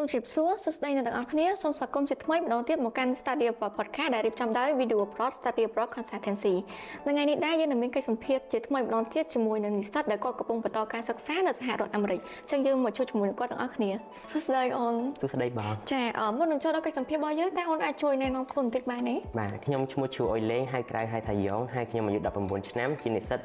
សូមជម្រាបសួរសួស្តីអ្នកទាំងអស់គ្នាសូមស្វាគមន៍ជាថ្មីម្ដងទៀតមកកាន់ Study Abroad Podcast ដែលរៀបចំដោយ Video Abroad Study Abroad Consultancy នៅថ្ងៃនេះដែរយើងនឹងមានកិច្ចសម្ភាសន៍ជាថ្មីម្ដងទៀតជាមួយនឹងនិស្សិតដែលគាត់កំពុងបន្តការសិក្សានៅសហរដ្ឋអាមេរិកអញ្ចឹងយើងមកជួបជាមួយនឹងគាត់ទាំងអស់គ្នាសួស្តីអូនសួស្តីបងចាអឺមុននឹងចូលដល់កិច្ចសម្ភាសន៍របស់យើងតើអូនអាចជួយណែនាំខ្លួនបន្តិចបានទេបាទខ្ញុំឈ្មោះឈូអុយលេងហើយក្រៅហៅថាយ៉ងហើយខ្ញុំអាយុ19ឆ្នាំជានិស្សិត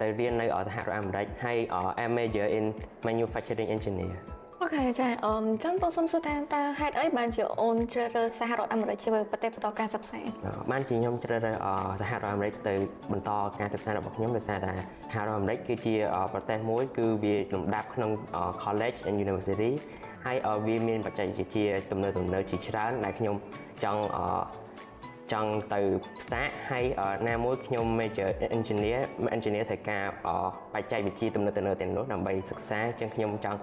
ទៅរៀននៅសហរដ្ឋអាមេរិកហើយ I'm major in manufacturing engineer អូខេចាអឺអញ្ចឹងបងសូមសួរថាតើហេតុអីបានជាអូនជ្រើសរើសសហរដ្ឋអាមេរិកជាប្រទេសបន្តការសិក្សាបានជាខ្ញុំជ្រើសរើសសហរដ្ឋអាមេរិកទៅបន្តការសិក្សារបស់ខ្ញុំដោយសារតែសហរដ្ឋអាមេរិកគឺជាប្រទេសមួយគឺវាលំដាប់ក្នុង college and university ហើយវាមានបច្ចេកវិទ្យាទំនើបទំនើបជាច្រើនដែលខ្ញុំចង់ ចង់ទៅផ្សារហើយណាមួយខ្ញុំ major engineer engineer ត្រូវការបច្ចេកវិទ្យាទំនើបទំនើបទាំងនោះដើម្បីសិក្សាចឹងខ្ញុំចង់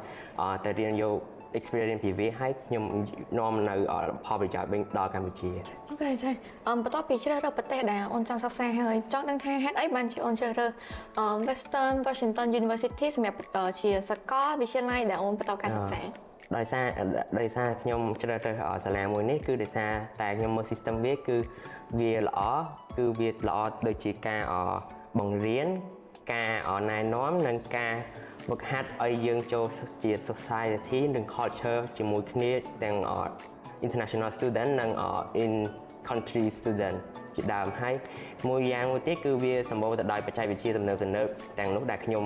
ទៅរៀនយក experience ពីវាហើយខ្ញុំនាំនៅផលប្រយោជន៍វិញដល់កម្ពុជាអូខេចាអឺបន្ទាប់ពីជ្រើសរើសប្រទេសដែលអូនចង់សិក្សាហើយចង់ដឹងថាហេតុអីបានជាអូនជ្រើសរើស Western Washington University សម្រាប់ជាសាកលវិទ្យាល័យដែលអូនបន្តការសិក្សា ដោយសារដោយសារខ្ញុំជ្រើសរើសសាលាមួយនេះគឺដោយសារតែខ្ញុំមើល system វាគឺវាល្អគឺវាល្អដូចជាការបង្រៀនការណែនាំនិងការហ្វឹកហាត់ឲ្យយើងចូលជា society និង culture ជាមួយគ្នាទាំង international student និង in country student ជាដើមហើយមួយយ៉ាងមួយទៀតគឺវាសម្បូរទៅដោយបច្ចេកវិទ្យាទំនើបទំនើបទាំងនោះដែលខ្ញុំ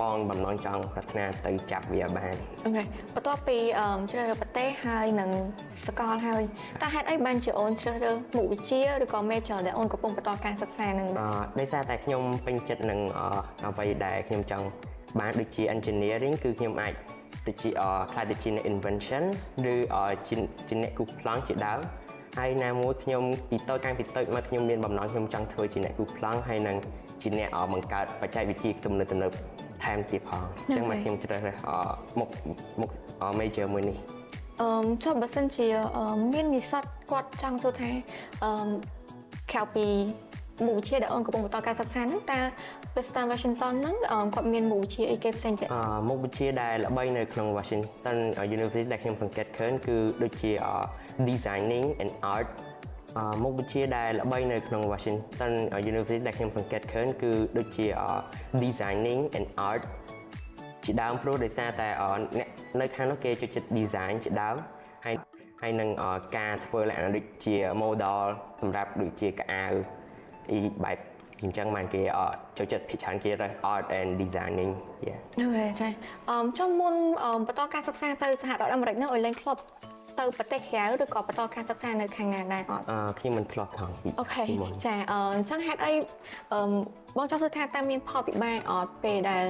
បងបំណងចង់ប្រាថ្នាទៅចាប់វាបានអូខេបន្ទាប់ពីជ្រើសរើសប្រទេសហើយនឹងសកលហើយតើហេតុអីបានជាអូនជ្រើសរើសមុខវិជ្ជាឬក៏ major ដែលអូនកំពុងបន្តការសិក្សានឹងអឺដោយសារតែខ្ញុំពេញចិត្តនឹងអ្វីដែលខ្ញុំចង់បានដូចជា engineering គឺខ្ញុំអាចទៅជាខ្លាចទៅជា invention ឬជាជាអ្នកគូប្លង់ជាដើមហើយណាមួយខ្ញុំពីតូចកាំងពីតូចមកខ្ញុំមានបំណងខ្ញុំចង់ធ្វើជាអ្នកគូប្លង់ហើយនឹងជាអ្នកបង្កើតបច្ចេកវិទ្យាទំនើបទំនើប ថែមទៀតផងអញ្ចឹងមកខ្ញុំជ្រើសរើសមុខមុខ major មួយនេះអឺចុះបើសិនជាមាននិស្សិតគាត់ចង់សួរថាអឺក្រៅពីមុខវិជ្ជាដែលអូនកំពុងបន្តការសិក្សាហ្នឹងតើ Western Washington ហ្នឹងគាត់មានមុខវិជ្ជាអីគេផ្សេងទៀតអឺមុខវិជ្ជាដែលល្បីនៅក្នុង Washington University ដែលខ្ញុំសង្កេតឃើញគឺដូចជា designing and art មុខវិជ្ជាដែលល្បីនៅក្នុង Washington University ដែលខ្ញុំសង្កេតឃើញគឺដូចជា designing and art ជាដើមព្រោះដោយសារតែអ្នកនៅខាងនោះគេចូលចិត្ត design ជាដើមហើយហើយនឹងការធ្វើលក្ខណៈដូចជា model សម្រាប់ដូចជាកៅអៅអីបែបអញ្ចឹងបានគេចូលចិត្តភាគច្រើនគេរើស art and designing យ៉ាអូខេចាអឺចំមុនបន្តការសិក្សាទៅសហរដ្ឋអាមេរិកនោះឲ្យលេងធ្លាប់ ទៅប្រទេសក្រៅឬក៏បន្តការសិក្សានៅខាងណាដែរអត់អឺខ្ញុំមិនធ្លាប់ផងអូខេចាអឺអញ្ចឹងហេតុអីអឺបងចង់សួរថាតើមានផលពិបាកអត់ពេលដែល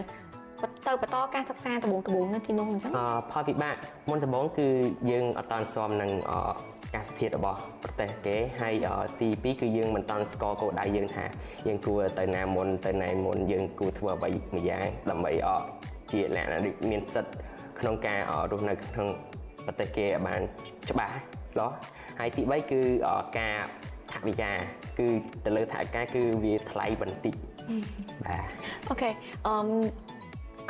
ទៅបន្តការសិក្សាដំបូងដំបូងនៅទីនោះអញ្ចឹងអឺផលពិបាកមុនដំបូងគឺយើងអត់តាន់ស្មនឹងអាកាសធាតុរបស់ប្រទេសគេហើយទី2គឺយើងមិនតាន់ស្គាល់គោលដៅយើងថាយើងគួរទៅណាមុនទៅណាមុនយើងគួរធ្វើអ្វីមួយយ៉ាងដើម្បីជាលក្ខណៈដូចមានសិទ្ធិក្នុងការរស់នៅក្នុង ប្រទេសគេបានច្បាស់ឡោះហើយទី3គឺការថវិកាគឺទៅលើថវិកាគឺវាថ្លៃបន្តិចបាទអូខេអឺ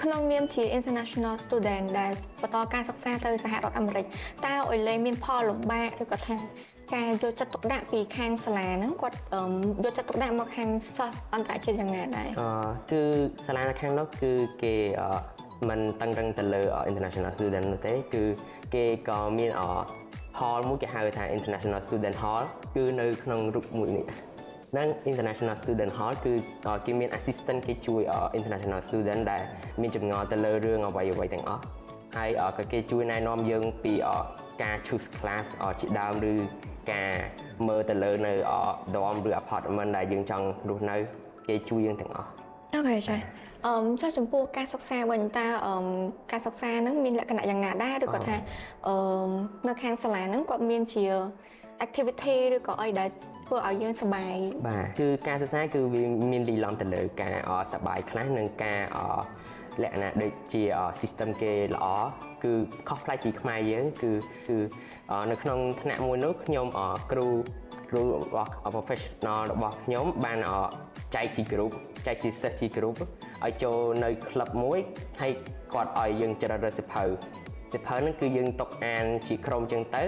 ក្នុងនាមជា international student ដែលបន្តការសិក្សាទៅសហរដ្ឋអាមេរិកតើអុយលេមានផលលំបាកឬក៏ថាការយកចិត្តទុកដាក់ពីខាងសាលាហ្នឹងគាត់យកចិត្តទុកដាក់មកខាងសិស្សអន្តរជាតិយ៉ាងណាដែរអឺគឺសាលានៅខាងនោះគឺគេ មិនតឹងរឹងទៅលើ international student នោះទេគឺគេក៏មាន hall មួយគេហៅថា international student hall គឺនៅក្នុងរូបមួយនេះនិង international student hall គឺគេមាន assistant គេជួយ international student ដែលមានចម្ងល់ទៅលើរឿងអ្វីអ្វីទាំងអស់ហើយក៏គេជួយណែនាំយើងពីការ choose class ជាដើមឬការមើលទៅលើនៅ dorm ឬ apartment ដែលយើងចង់រស់នៅ គេជួយយើងទាំងអស់អូខេចា អឺចុះចំពោះការសិក្សាវិញតើអឺការសិក្សាហ្នឹងមានលក្ខណៈយ៉ាងណាដែរឬក៏ថាអឺនៅខាងសាលាហ្នឹងគាត់មានជា activity ឬក៏អីដែលធ្វើឲ្យយើងសប្បាយបាទគឺការសិក្សាគឺវាមានលីឡំទៅលើការសប្បាយខ្លះនិងការលក្ខណៈដូចជា system គេល្អគឺខុសប្លែកពីខ្មែរយើងគឺគឺនៅក្នុងថ្នាក់មួយនោះខ្ញុំគ្រូគ្រូរបស់ professional របស់ខ្ញុំបានចែកជា group ចែកជាសិស្សជា group ឲ្យចូលនៅក្លឹបមួយហើយគាត់ឲ្យយើងជ្រើសរើសសិភៅសិភៅហ្នឹងគឺយើងຕົកអានជាក្រុមចឹងទៅ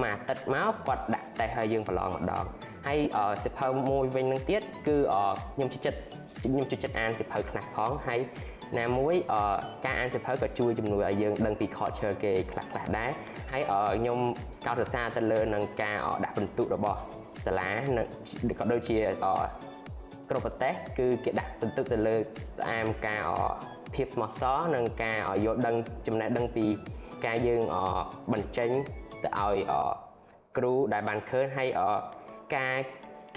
មួយអាទិត្យមកគាត់ដាក់តេស្តឲ្យយើងប្រឡងម្ដងហើយសិភៅមួយវិញនឹងទៀតគឺខ្ញុំជិតចិត្តខ្ញុំជិតចិត្តអានសិភៅខ្លះផងហើយណាមួយការអានសិភៅក៏ជួយជំនួយឲ្យយើងដឹងពី culture គេខ្លះខ្លះដែរហើយខ្ញុំកោតសរសើរទៅលើនឹងការដាក់ពិន្ទុរបស់សាលាក៏ដូចជា គ្រប់ប្រទេស គឺគេដាក់ពិន្ទុទៅលើតាមការភាពស្មោះសរនិងការយល់ដឹងចំណេះដឹងពីការយើងបញ្ចេញទៅឲ្យគ្រូដែលបានឃើញហើយការ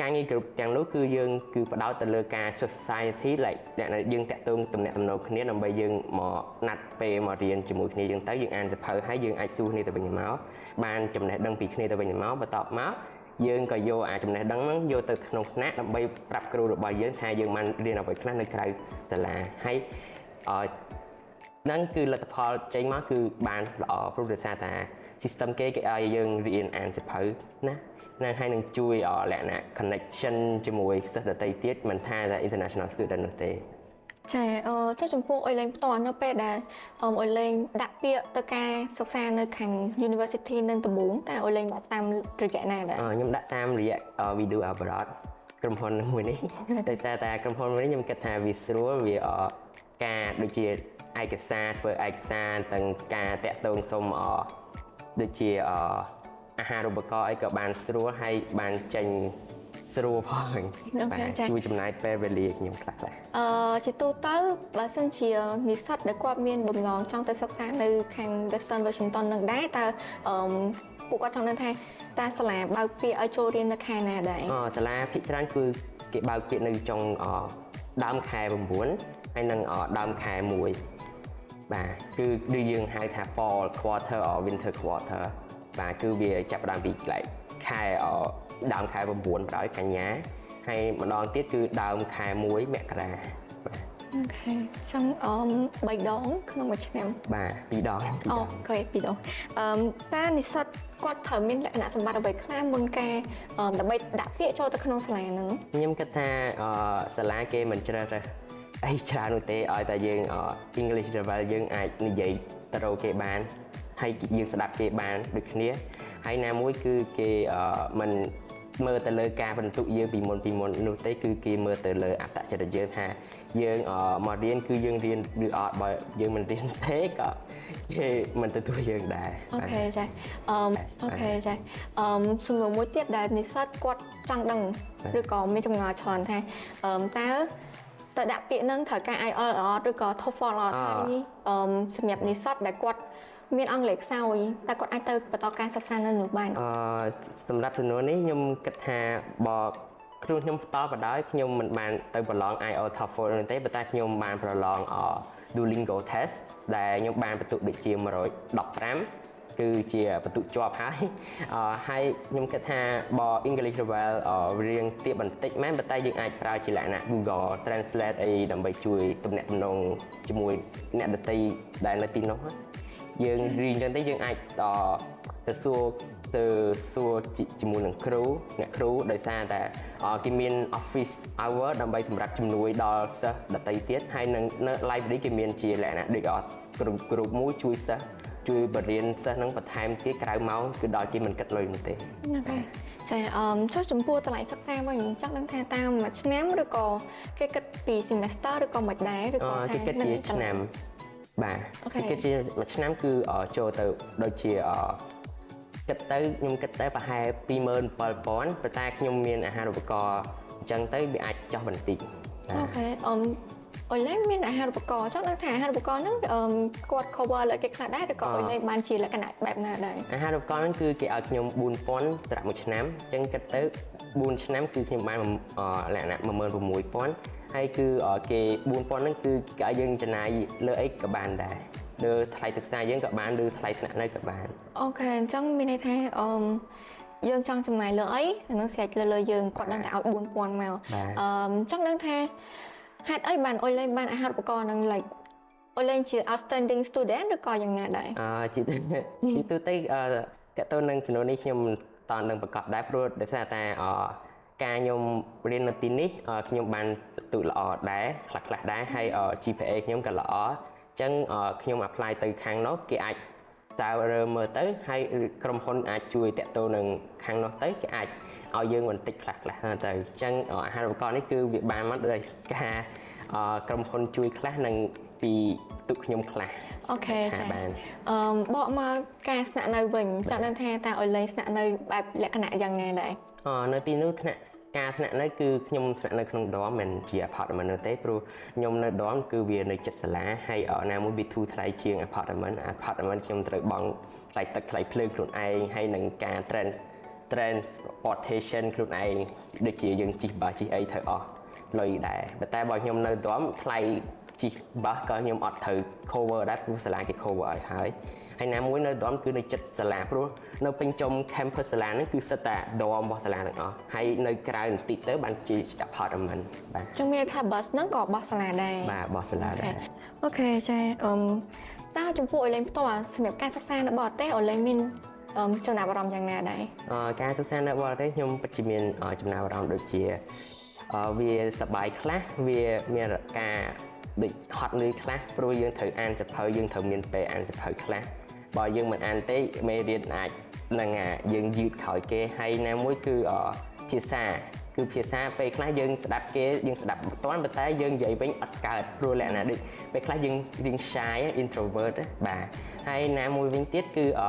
ការងារគ្រប់ទាំងនោះគឺយើងគឺផ្ដោតទៅលើការ society like អ្នកយើងតាក់ទងទំនាក់ទំនងគ្នាដើម្បីយើងមកណាត់ពេលមករៀនជាមួយគ្នាយើងទៅយើងអានសភៅហើយយើងអាចសួរគ្នាទៅវិញទៅមកបានចំណេះដឹងពីគ្នាទៅវិញទៅមកបន្ទាប់មក យើងក៏យកអាចំណេះដឹងហ្នឹងយកទៅក្នុងថ្នាក់ដើម្បីប្រាប់គ្រូរបស់យើងថាយើងបានរៀនអ្វីខ្លះនៅក្រៅសាលាហើយអឺហ្នឹងគឺលទ្ធផលចេញមកគឺបានល្អព្រោះដោយសារតា system គេគេឲ្យយើងរៀនអានសភៅណាណាហើយនឹងជួយលក្ខណៈ connection ជាមួយសិស្សដទៃទៀតមិនថាតែ international student នោះទេ ចាអឺចុះចំពោះអុយលេងផ្ទាល់នៅពេលដែលអុយលេងដាក់ពាក្យទៅការសិក្សានៅខាង University នឹងដំបូងតែអុយលេងដាក់តាមរយៈណាដែរខ្ញុំដាក់តាមរយៈ video abroad ក្រុមហ៊ុនមួយនេះតែតែតែក្រុមហ៊ុនមួយនេះខ្ញុំគិតថាវាស្រួលវាការដូចជាឯកសារធ្វើឯកសារទាំងការតាក់ទងសុំដូចជាអាហារូបករណ៍អីក៏បានស្រួលហើយបានចេញ ស្រួលផងបាទជួយចំណាយពេលវេលាខ្ញុំខ្លះដែរអឺជាទូទៅបើសិនជានិស្សិតដែលគាត់មានបំណងចង់ទៅសិក្សានៅខាង Western Washington នឹងដែរតើអឺពួកគាត់ចង់ដឹងថាតើសាលាបើកពាក្យឲ្យចូលរៀននៅខែណាដែរអឺសាលាភិកច្រើនគឺគេបើកពាក្យនៅចុងដើមខែ9ហើយនិងដើមខែ1បាទគឺដូចយើងហៅថា fall quarter or winter quarter បាទគឺវាចាប់ផ្ដើមពីកន្លែងខែ ដើមខែ9បណ្ដោយកញ្ញាហើយម្ដងទៀតគឺដើមខែ1មករាបាទអូខេចឹងអម3ដងក្នុងមួយឆ្នាំបាទ2ដងអូខេ2ដងអឺតើនិស្សិតគាត់ត្រូវមានលក្ខណៈសម្បត្តិអ្វីខ្លះមុនការដើម្បីដាក់ពាក្យចូលទៅក្នុងសាលាហ្នឹងខ្ញុំគិតថាសាលាគេមិនជ្រើសរើសអីច្រើននោះទេឲ្យតែយើង English level យើងអាចនិយាយទៅរកគេបានហើយយើងស្ដាប់គេបានដូចគ្នាហើយណាមួយគឺគេមិន មើលទៅលើការបន្ទុកយើងពីមុនពីមុននោះទេគឺគេមើលទៅលើអត្តចរិតយើងថាយើងមករៀនគឺយើងរៀនឬអត់បើយើងមិនរៀនទេក៏គេមិនទទួលយើងដែរអូខេចាអឺអូខេចាអឺសំណួរមួយទៀតដែលនិស្សិតគាត់ចង់ដឹងឬក៏មានចម្ងល់ច្រើនថាអឺតើតើដាក់ពាក្យនឹងត្រូវការ IELTS អត់ឬក៏ TOEFL អត់ហើយអឺសម្រាប់និស្សិតដែលគាត់ មានអង់គ្លេសខ្សោយតែគាត់អាចទៅបន្តការសិក្សានៅនោះបានអឺសម្រាប់ចំនួននេះខ្ញុំគិតថាបើគ្រូខ្ញុំបន្តបដោយខ្ញុំមិនបានទៅប្រឡង IELTS TOEFL នោះទេប៉ុន្តែខ្ញុំបានប្រឡង Duolingo test ដែលខ្ញុំបានបន្ទុកដូចជា115គឺជាបន្ទុកជាប់ហើយអឺហើយខ្ញុំគិតថាបើ English level រៀងទាបបន្តិចមែនប៉ុន្តែយើងអាចប្រើជាលក្ខណៈ Google Translate អីដើម្បីជួយទំនាក់ទំនងជាមួយអ្នកដទៃដែលនៅទីនោះ យើងរៀនចឹងទៅយើងអាចទៅសួរទៅសួរជាមួយនឹងគ្រូអ្នកគ្រូដោយសារតែគេមាន office hour ដើម្បីសម្រាប់ជំនួយដល់សិស្សដទៃទៀតហើយនឹងនៅ library គេមានជាលក្ខណៈដូចគ្រូគ្រូមួយជួយសិស្សជួយបរៀនសិស្សនឹងបន្ថែមទៀតក្រៅម៉ោងគឺដល់គេមិនគិតលុយនោះទេអូខេចាអឺចុះចំពោះតម្លៃសិក្សាវិញចង់ដឹងថាតាមមួយឆ្នាំឬក៏គេគិតពី semester ឬក៏មិនដែរឬក៏ថាគេគិតជាឆ្នាំ បាទគិតជាមួយឆ្នាំគឺចូលទៅដូចជាគិតទៅខ្ញុំគិតទៅប្រហែល27000ប៉ុន្តែខ្ញុំមានអាហារូបករណ៍អញ្ចឹងទៅវាអាចចោះបន្តិចអូខេអឺអុយឡែមានអាហារូបករណ៍ចង់ដឹងថាអាហារូបករណ៍ហ្នឹងគាត់ cover លើគេខ្លះដែរឬក៏អុយឡែបានជាលក្ខណៈបែបណាដែរអាហារូបករណ៍ហ្នឹងគឺគេឲ្យខ្ញុំ4000ត្រាក់មួយឆ្នាំអញ្ចឹងគិតទៅ4ឆ្នាំគឺខ្ញុំបានលក្ខណៈ16000 ហើយគឺគេ4000ហ្នឹងគឺគេឲ្យយើងចំណាយលើអីក៏បានដែរលើថ្លៃសិក្សាយើងក៏បានឬថ្លៃស្នាក់នៅក៏បានអូខេអញ្ចឹងមានន័យថាអឺយើងចង់ចំណាយលើអីនឹងស្រេចលើលើយើងគាត់ដឹងតែឲ្យ4000មកអឺចង់ដឹងថាហេតុអីបានអុយលេងបានអាហារូបករណ៍នឹង like អុយលេងជា outstanding student ឬក៏យ៉ាងណាដែរអឺជាជាទូទៅអឺតើតើនឹងចំនួននេះខ្ញុំតើនឹងប្រកាសដែរព្រោះដោយសារតែអឺ ការខ្ញុំរៀននៅទីនេះខ្ញុំបានទទួលល្អដែរខ្លះខ្លះដែរហើយ GPA ខ្ញុំក៏ល្អអញ្ចឹងខ្ញុំ apply ទៅខាងនោះគេអាចតើរើមើលទៅហើយក្រុមហ៊ុនអាចជួយតាក់ទងនឹងខាងនោះទៅគេអាចឲ្យយើងបន្តិចខ្លះខ្លះទៅអញ្ចឹងអាហារូបករណ៍នេះគឺវាបានមកដោយការក្រុមហ៊ុនជួយខ្លះនិងពីទុកខ្ញុំខ្លះអូខេចា៎អឺបកមកការស្នាក់នៅវិញចាំដឹងថាតើអុយលេងស្នាក់នៅបែបលក្ខណៈយ៉ាងណាដែរអឺ នៅទីនោះថ្នាក់ការស្នាក់នៅគឺខ្ញុំស្នាក់នៅក្នុងដមមិនជា apartment នោះទេព្រោះខ្ញុំនៅដមគឺវានៅជិតសាលាហើយណាមួយវាធូរថ្លៃជាង apartment apartment ខ្ញុំត្រូវបង់ថ្លៃទឹកថ្លៃភ្លើងខ្លួនឯងហើយនឹងការ trend transportation ខ្លួនឯងដូចជាយើងជិះបាសជិះអីត្រូវអស់លុយដែរប៉ុន្តែបើខ្ញុំនៅដមថ្លៃជិះបាសក៏ខ្ញុំអត់ត្រូវ cover ដែរព្រោះសាលាគេ cover ឲ្យហើយ ហើយណាមួយនៅដមគឺនៅចិត្តសាលាព្រោះនៅពេញចំ campus សាលាហ្នឹងគឺសិតតែដមរបស់សាលាទាំងអស់ហើយនៅក្រៅបន្តិចទៅបានជា apartment បាទចឹងមានថា bus ហ្នឹងក៏បោះសាលាដែរបាទបោះសាលាដែរអូខេចាអឺតើចំពោះអលេងផ្ទាល់សម្រាប់ការសិក្សានៅបរទេសអលេងមានចំណាប់អារម្មណ៍យ៉ាងណាដែរការសិក្សានៅបរទេសខ្ញុំពិតជាមានចំណាប់អារម្មណ៍ដូចជាវាសប្បាយខ្លះវាមានការដូចហត់នឿយខ្លះព្រោះយើងត្រូវអានសភៅយើងត្រូវមានពេលអានសភៅខ្លះ បើយើងមិនអានទេមេរៀនអាចនឹងយើងយឺតក្រោយគេហើយណាមួយគឺភាសាគឺភាសាពេលខ្លះយើងស្ដាប់គេយើងស្ដាប់មិនទាន់ប៉ុន្តែយើងនិយាយវិញអត់កើតព្រោះលក្ខណៈដូចពេលខ្លះយើងរៀង shy introvert បាទហើយណាមួយវិញទៀតគឺអ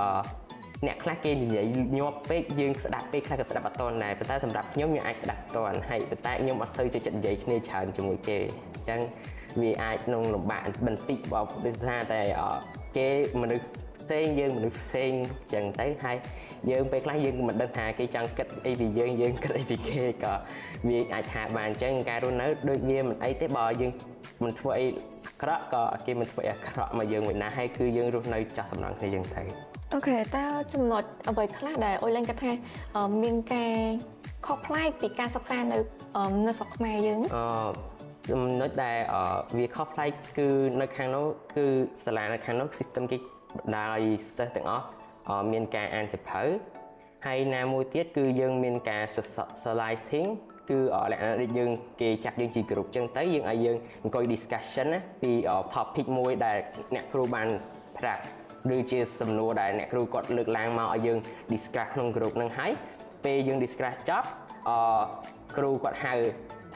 អ្នកខ្លះគេនិយាយញាប់ពេកយើងស្ដាប់ពេកខ្លះក៏ស្ដាប់អត់តន់ដែរប៉ុន្តែសម្រាប់ខ្ញុំខ្ញុំអាចស្ដាប់តន់ហើយប៉ុន្តែខ្ញុំអត់សូវចូលចិត្តនិយាយគ្នាច្រើនជាមួយគេអញ្ចឹងវាអាចក្នុងលំបាកបន្តិចបើដោយសារតែគេមនុស្ស ផ្សេងយើងមនុស្សផ្សេងអញ្ចឹងទៅហើយយើងពេលខ្លះយើងមិនដឹងថាគេចង់គិតអីពីយើងយើងគិតអីពីគេក៏វាអាចថាបានអញ្ចឹងការរស់នៅដូចវាមិនអីទេបើយើងមិនធ្វើអីអាក្រក់ក៏គេមិនធ្វើអីអាក្រក់មកយើងវិញណាហើយគឺយើងរស់នៅចាស់សំណងគ្នាយើងទៅអូខេតើចំណុចអ្វីខ្លះដែលអ៊ុយលេងគាត់ថាមានការខុសប្លែកពីការសិក្សានៅនៅស្រុកខ្មែរយើងអឺចំណុចដែលវាខុសប្លែកគឺនៅខាងនោះគឺសាលានៅខាងនោះ system គេបណ្ដាលឲ្យសិស្សទាំងអស់មានការអានសៀវភៅហើយណាមួយទៀតគឺយើងមានការ socializing គឺលក្ខណៈដូចយើងគេចាត់យើងជាក្រុមចឹងទៅយើងឲ្យយើងអង្គុយ discussion ណាពី topic មួយដែលអ្នកគ្រូបានប្រាប់ឬជាសំណួរដែលអ្នកគ្រូគាត់លើកឡើងមកឲ្យយើង discuss ក្នុង group ហ្នឹងហើយពេលយើង discuss ចប់អគ្រូគាត់ហៅ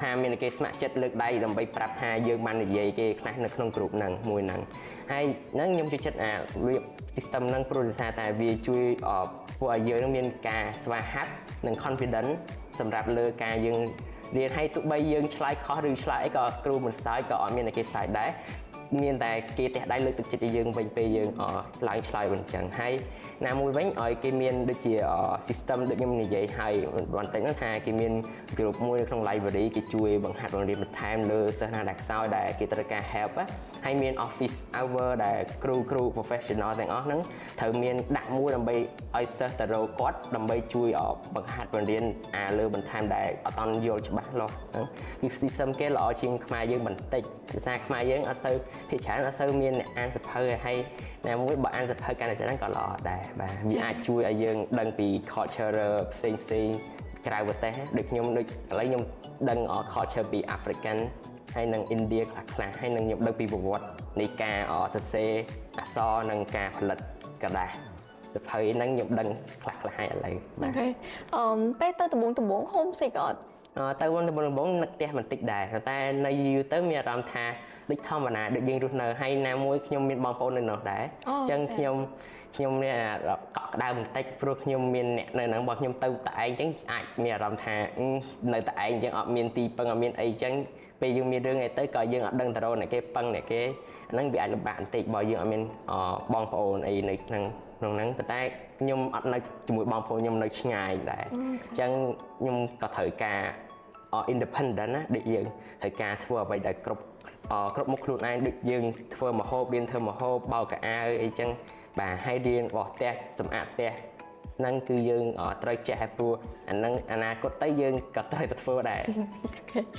ថាមានគេស្ម័គ្រចិត្តលើកដៃដើម្បីប្រាប់ថាយើងបាននិយាយគេខ្លះនៅក្នុង group ហ្នឹងមួយហ្នឹងហើយហ្នឹងខ្ញុំជឿចិត្តអាវា system ហ្នឹងព្រោះដោយសារតែវាជួយធ្វើឲ្យយើងមានការស្វាហាប់និង confidence សម្រាប់លើការយើងរៀនឲ្យទោះបីយើងឆ្លើយខុសឬឆ្លើយអីក៏គ្រូមិនស្ដាយក៏អត់មានគេស្ដាយដែរ មានតែគេទះដៃលើកទឹកចិត្តឲ្យយើងវិញពេលយើងឡើងឆ្លើយវិញចឹងហើយណាមួយវិញឲ្យគេមានដូចជា system ដូចខ្ញុំនិយាយហើយបន្តិចហ្នឹងថាគេមាន group មួយនៅក្នុង library គេជួយបង្ហាត់បង្រៀនបន្ថែមលើសិស្សណាដែលខ្សោយដែលគេត្រូវការ help ហើយមាន office hour ដែលគ្រូគ្រូ professional ទាំងអស់ហ្នឹងត្រូវមានដាក់មួយដើម្បីឲ្យសិស្សទៅរកគាត់ដើម្បីជួយបង្ហាត់បង្រៀនអាលើបន្ថែមដែលអត់តន់យល់ច្បាស់លាស់ហ្នឹងគឺ system គេល្អជាងខ្មែរយើងបន្តិចភាសាខ្មែរយើងអត់ទៅភាគច្រើនអត់សូវមានអ្នកអានសភៅហើយតែមួយបើអានសភៅកាន់តែច្រើនក៏ល្អដែរបាទវាអាចជួយឲ្យយើងដឹងពី culture ផ្សេងផ្សេងក្រៅប្រទេសដូចខ្ញុំដូចឥឡូវខ្ញុំដឹង culture ពី African ហើយនិង India ខ្លះខ្លះហើយនិងខ្ញុំដឹងពីប្រវត្តិនៃការសរសេរអក្សរនិងការផលិតกระดาษសភៅហ្នឹងខ្ញុំដឹងខ្លះខ្លះហើយឥឡូវបាទអឺពេលទៅដំបងដំបង home sick អត់ ទៅដំបងដំបងនឹកផ្ទះបន្តិចដែរតែនៅយូរទៅមានអារម្មណ៍ថាដូចធម្មតាដូចយើងរស់នៅហើយណាមួយខ្ញុំមានបងប្អូននៅនោះដែរអញ្ចឹងខ្ញុំខ្ញុំមានកក់ក្ដៅបន្តិចព្រោះខ្ញុំមានអ្នកនៅហ្នឹងបើខ្ញុំទៅតែឯងអញ្ចឹងអាចមានអារម្មណ៍ថានៅតែឯងអញ្ចឹងអត់មានទីពឹងអត់មានអីអញ្ចឹងពេលយើងមានរឿងអីទៅក៏យើងអត់ដឹងទៅរកអ្នកគេពឹងអ្នកគេហ្នឹងវាអាចលំបាកបន្តិចបើយើងអត់មានបងប្អូនអីនៅក្នុងក្នុងហ្នឹងប៉ុន្តែខ្ញុំអត់នៅជាមួយបងប្អូនខ្ញុំនៅឆ្ងាយដែរអញ្ចឹងខ្ញុំក៏ត្រូវការ independent ណាដូចយើងត្រូវការធ្វើអ្វីដែលគ្រប់គ្រប់មុខខ្លួនឯងដូចយើងធ្វើមហូបមានធ្វើមហូបបោកកៅអៅអីចឹងបាទហើយរៀនបោះផ្ទះសម្អាតផ្ទះហ្នឹងគឺយើងត្រូវចេះឲ្យព្រោះអាហ្នឹងអនាគតទៅយើងក៏ត្រូវទៅធ្វើដែរ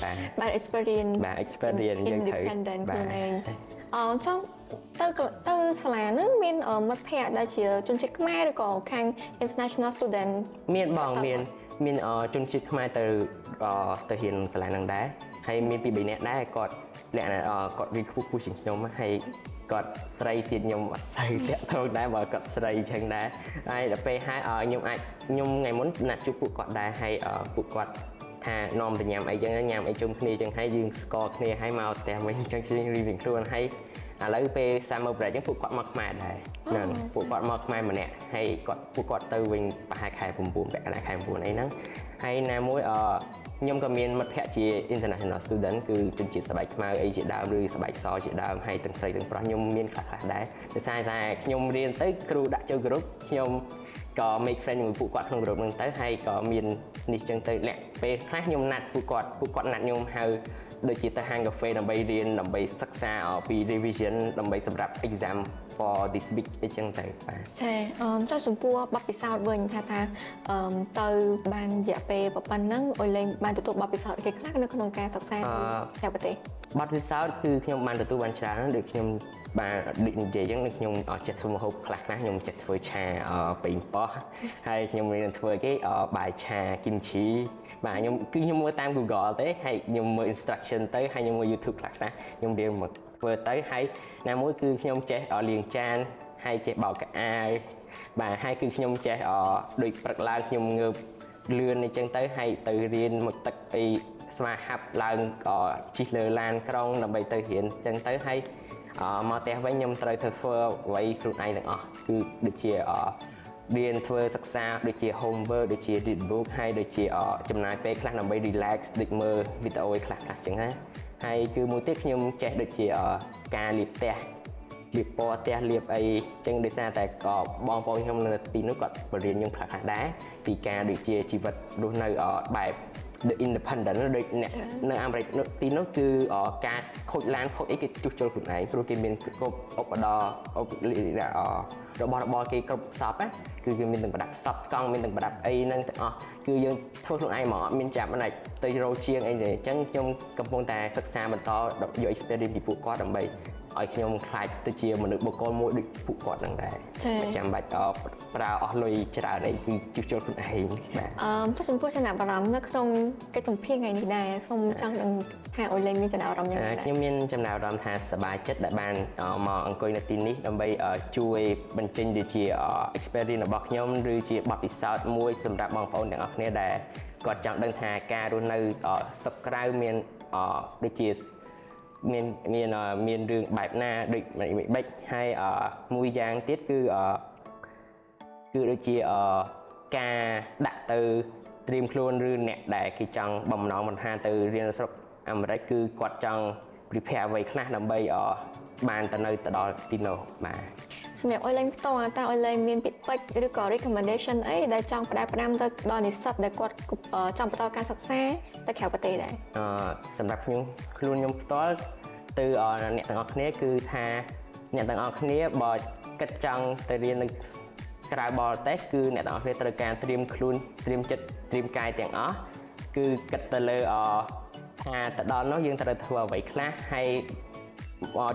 បាទបាទ experience បាទ experience យើងត្រូវបាទអឺចង់ទៅទៅសាលាហ្នឹងមានមិត្តភ័ក្តិដែលជាជនជាតិខ្មែរឬក៏ខាង international student មានបងមាន មានជនជាតិខ្មែរទៅទៅរៀនសាលាហ្នឹងដែរហើយមានពី3នាក់ដែរគាត់លក្ខណៈគាត់រៀនខ្ពស់ខ្ពស់ជាងខ្ញុំហើយគាត់ស្រីទៀតខ្ញុំអត់សូវតាក់ទងដែរបើគាត់ស្រីអញ្ចឹងដែរហើយដល់ពេលហើយខ្ញុំអាចខ្ញុំថ្ងៃមុនណាត់ជួបពួកគាត់ដែរហើយពួកគាត់ថានាំទៅញ៉ាំអីចឹងញ៉ាំអីជុំគ្នាចឹងហើយយើងស្គាល់គ្នាហើយមកផ្ទះវិញចឹងយើងរៀងខ្លួនហើយ ឥឡូវពេល summer break ចឹងពួកគាត់មកខ្មែរដែរហ្នឹងពួកគាត់មកខ្មែរម្នាក់ហើយគាត់ពួកគាត់ទៅវិញប្រហែលខែ9ពាក់កណ្ដាលខែ9អីហ្នឹងហើយណាមួយអឺខ្ញុំក៏មានមិត្តភ័ក្តិជា international student គឺជនជាតិស្បែកខ្មៅអីជាដើមឬស្បែកសជាដើមហើយទាំងស្រីទាំងប្រុសខ្ញុំមានខ្លះខ្លះដែរដោយសារតែខ្ញុំរៀនទៅគ្រូដាក់ចូលក្រុមខ្ញុំក៏ make friend ជាមួយពួកគាត់ក្នុងក្រុមហ្នឹងទៅហើយក៏មាននេះចឹងទៅលាក់ពេលខ្លះខ្ញុំណាត់ពួកគាត់ពួកគាត់ណាត់ខ្ញុំហៅ ដូចជាទៅហាងកាហ្វេដើម្បីរៀនដើម្បីសិក្សាពី revision ដើម្បីសម្រាប់ exam for this week អីចឹងទៅបាទចាអឺចុះចំពោះបទពិសោធន៍វិញថាថាអឺទៅបានរយៈពេលប៉ុណ្ណឹងអុយលេងបានទទួលបទពិសោធន៍គេខ្លះនៅក្នុងការសិក្សានៅក្រៅប្រទេសបទពិសោធន៍គឺខ្ញុំបានទទួលបានច្រើនដូចខ្ញុំ បាទដូចនិយាយអញ្ចឹងខ្ញុំចេះធ្វើម្ហូបខ្លះខ្លះខ្ញុំចេះធ្វើឆាប៉េងប៉ោះហើយខ្ញុំរៀនធ្វើគេបាយឆាគីមឈីបាទខ្ញុំគឺខ្ញុំមើលតាម Google ទេហើយខ្ញុំមើល instruction ទៅហើយខ្ញុំមើល YouTube ខ្លះខ្លះខ្ញុំរៀនមកធ្វើទៅហើយណាមួយគឺខ្ញុំចេះលាងចានហើយចេះបោកកៅអៅបាទហើយគឺខ្ញុំចេះដូចព្រឹកឡើងខ្ញុំងើបលឿនអញ្ចឹងទៅហើយទៅរៀនមកទឹកអីស្មាហាប់ឡើងក៏ជិះលើឡានក្រុងដើម្បីទៅរៀនអញ្ចឹងទៅហើយ មកផ្ទះវិញខ្ញុំត្រូវធ្វើអ្វីខ្លួនឯងទាំងអស់គឺដូចជារៀនធ្វើសិក្សាដូចជា homework ដូចជា read book ហើយដូចជាចំណាយពេលខ្លះដើម្បី relax ដូចមើលវីដេអូខ្លះខ្លះចឹងណាហើយគឺមួយទៀតខ្ញុំចេះដូចជាការលាបផ្ទះលាបពណ៌ផ្ទះលាបអីចឹងដោយសារតែក៏បងប្អូនខ្ញុំនៅទីនោះគាត់បរៀនខ្ញុំខ្លះខ្លះដែរពីការដូចជាជីវិតរស់នៅបែប the independent ដូចអ្នកនៅអាមេរិកទីនោះគឺការខូចឡានខូចអីគេជួសជុលខ្លួនឯងព្រោះគេមានគ្រប់ឧបករណ៍របស់របរគេគ្រប់សពណាគឺគេមានទាំងប្រដាប់សពកង់មានទាំងប្រដាប់អីហ្នឹងទាំងអស់គឺយើងធ្វើខ្លួនឯងមកអត់មានចាប់ណាច់ទៅរោជាងអីទេអញ្ចឹងខ្ញុំកំពុងតែសិក្សាបន្តយក experience ពីពួកគាត់ដើម្បី ឲ្យខ្ញុំខ្លាចទៅជាមនុស្សបុគ្គលមួយដូចពួកគាត់ហ្នឹងដែរចាំបាច់ប្រើអស់លុយច្រើនអីគឺជួសជុលខ្លួនឯងបាទអឺចុះចំពោះចំណាប់អារម្មណ៍នៅក្នុងកិច្ចសម្ភារថ្ងៃនេះដែរសូមចង់ដឹងថាអុយលេងមានចំណាប់អារម្មណ៍យ៉ាងណាខ្ញុំមានចំណាប់អារម្មណ៍ថាសប្បាយចិត្តដែលបានមកអង្គុយនៅទីនេះដើម្បីជួយបញ្ចេញដូចជា experience របស់ខ្ញុំឬជាបទពិសោធន៍មួយសម្រាប់បងប្អូនទាំងអស់គ្នាដែលគាត់ចង់ដឹងថាការរស់នៅស្រុកក្រៅមានដូចជា មានមានមានរឿងបែបណាដូចបិចហើយមួយយ៉ាងទៀតគឺគឺដូចជាការដាក់ទៅត្រៀមខ្លួនឬអ្នកដែលគេចង់បំណងមិនថាទៅរៀនស្រុកអាមេរិកគឺគាត់ចង់ prepare អ្វីខ្លះដើម្បីបានទៅនៅទៅដល់ទីនោះបាទសម្រាប់អុយលេងផ្ទាល់តើអុយលេងមានពាក្យពេចន៍ឬក៏ recommendation អីដែលចង់ផ្ដែផ្ដាំទៅដល់និស្សិតដែលគាត់ចង់បន្តការសិក្សាទៅក្រៅប្រទេសដែរអឺសម្រាប់ខ្ញុំខ្លួនខ្ញុំផ្ទាល់ទៅអ្នកទាំងអស់គ្នាគឺថាអ្នកទាំងអស់គ្នាបើគិតចង់ទៅរៀននៅក្រៅបរទេសគឺអ្នកទាំងអស់គ្នាត្រូវការត្រៀមខ្លួនត្រៀមចិត្តត្រៀមកាយទាំងអស់គឺគិតទៅលើអ ថាទៅដល់នោះយើងត្រូវធ្វើអ្វីខ្លះហើយ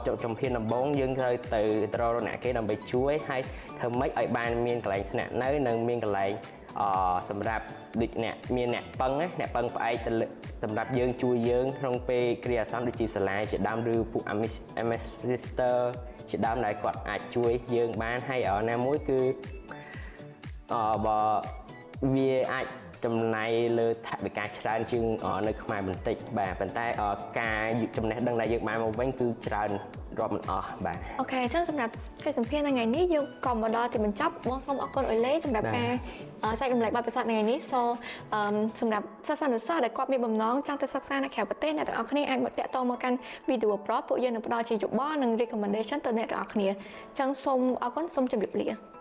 ចុចចំភានដំបងយើងត្រូវទៅត្ររអ្នកគេដើម្បីជួយហើយធ្វើម៉េចឲ្យបានមានកន្លែងស្នាក់នៅនិងមានកន្លែងអសម្រាប់ដូចអ្នកមានអ្នកពឹងអ្នកពឹងផ្អែកទៅសម្រាប់យើងជួយយើងក្នុងពេលគ្រាអាសន្នដូចជាសាលាជាដើមឬពួក MS Register ជាដើមដែលគាត់អាចជួយយើងបានហើយណាមួយគឺអបើវាអាច ចំណាយលើថវិកាច្រើនជាងនៅខ្មែរបន្តិចបាទប៉ុន្តែការចំណេះដឹងដែលយើងបានមកវិញគឺច្រើនរាប់មិនអស់បាទអូខេអញ្ចឹងសម្រាប់កិច្ចសម្ភារថ្ងៃនេះយើងក៏មកដល់ទីបញ្ចប់បងសូមអរគុណអុយលេសម្រាប់ការចែករំលែកបទពិសោធន៍ថ្ងៃនេះសូសម្រាប់សិស្សានុសិស្សដែលគាត់មានបំណងចង់ទៅសិក្សានៅក្រៅប្រទេសអ្នកទាំងអស់គ្នាអាចមកតាក់ទងមកកាន់វីដេអូប្រុសពួកយើងនឹងផ្ដល់ជាយោបល់និង recommendation ទៅអ្នកទាំងអស់គ្នាអញ្ចឹងសូមអរគុណសូមជម្រាបលា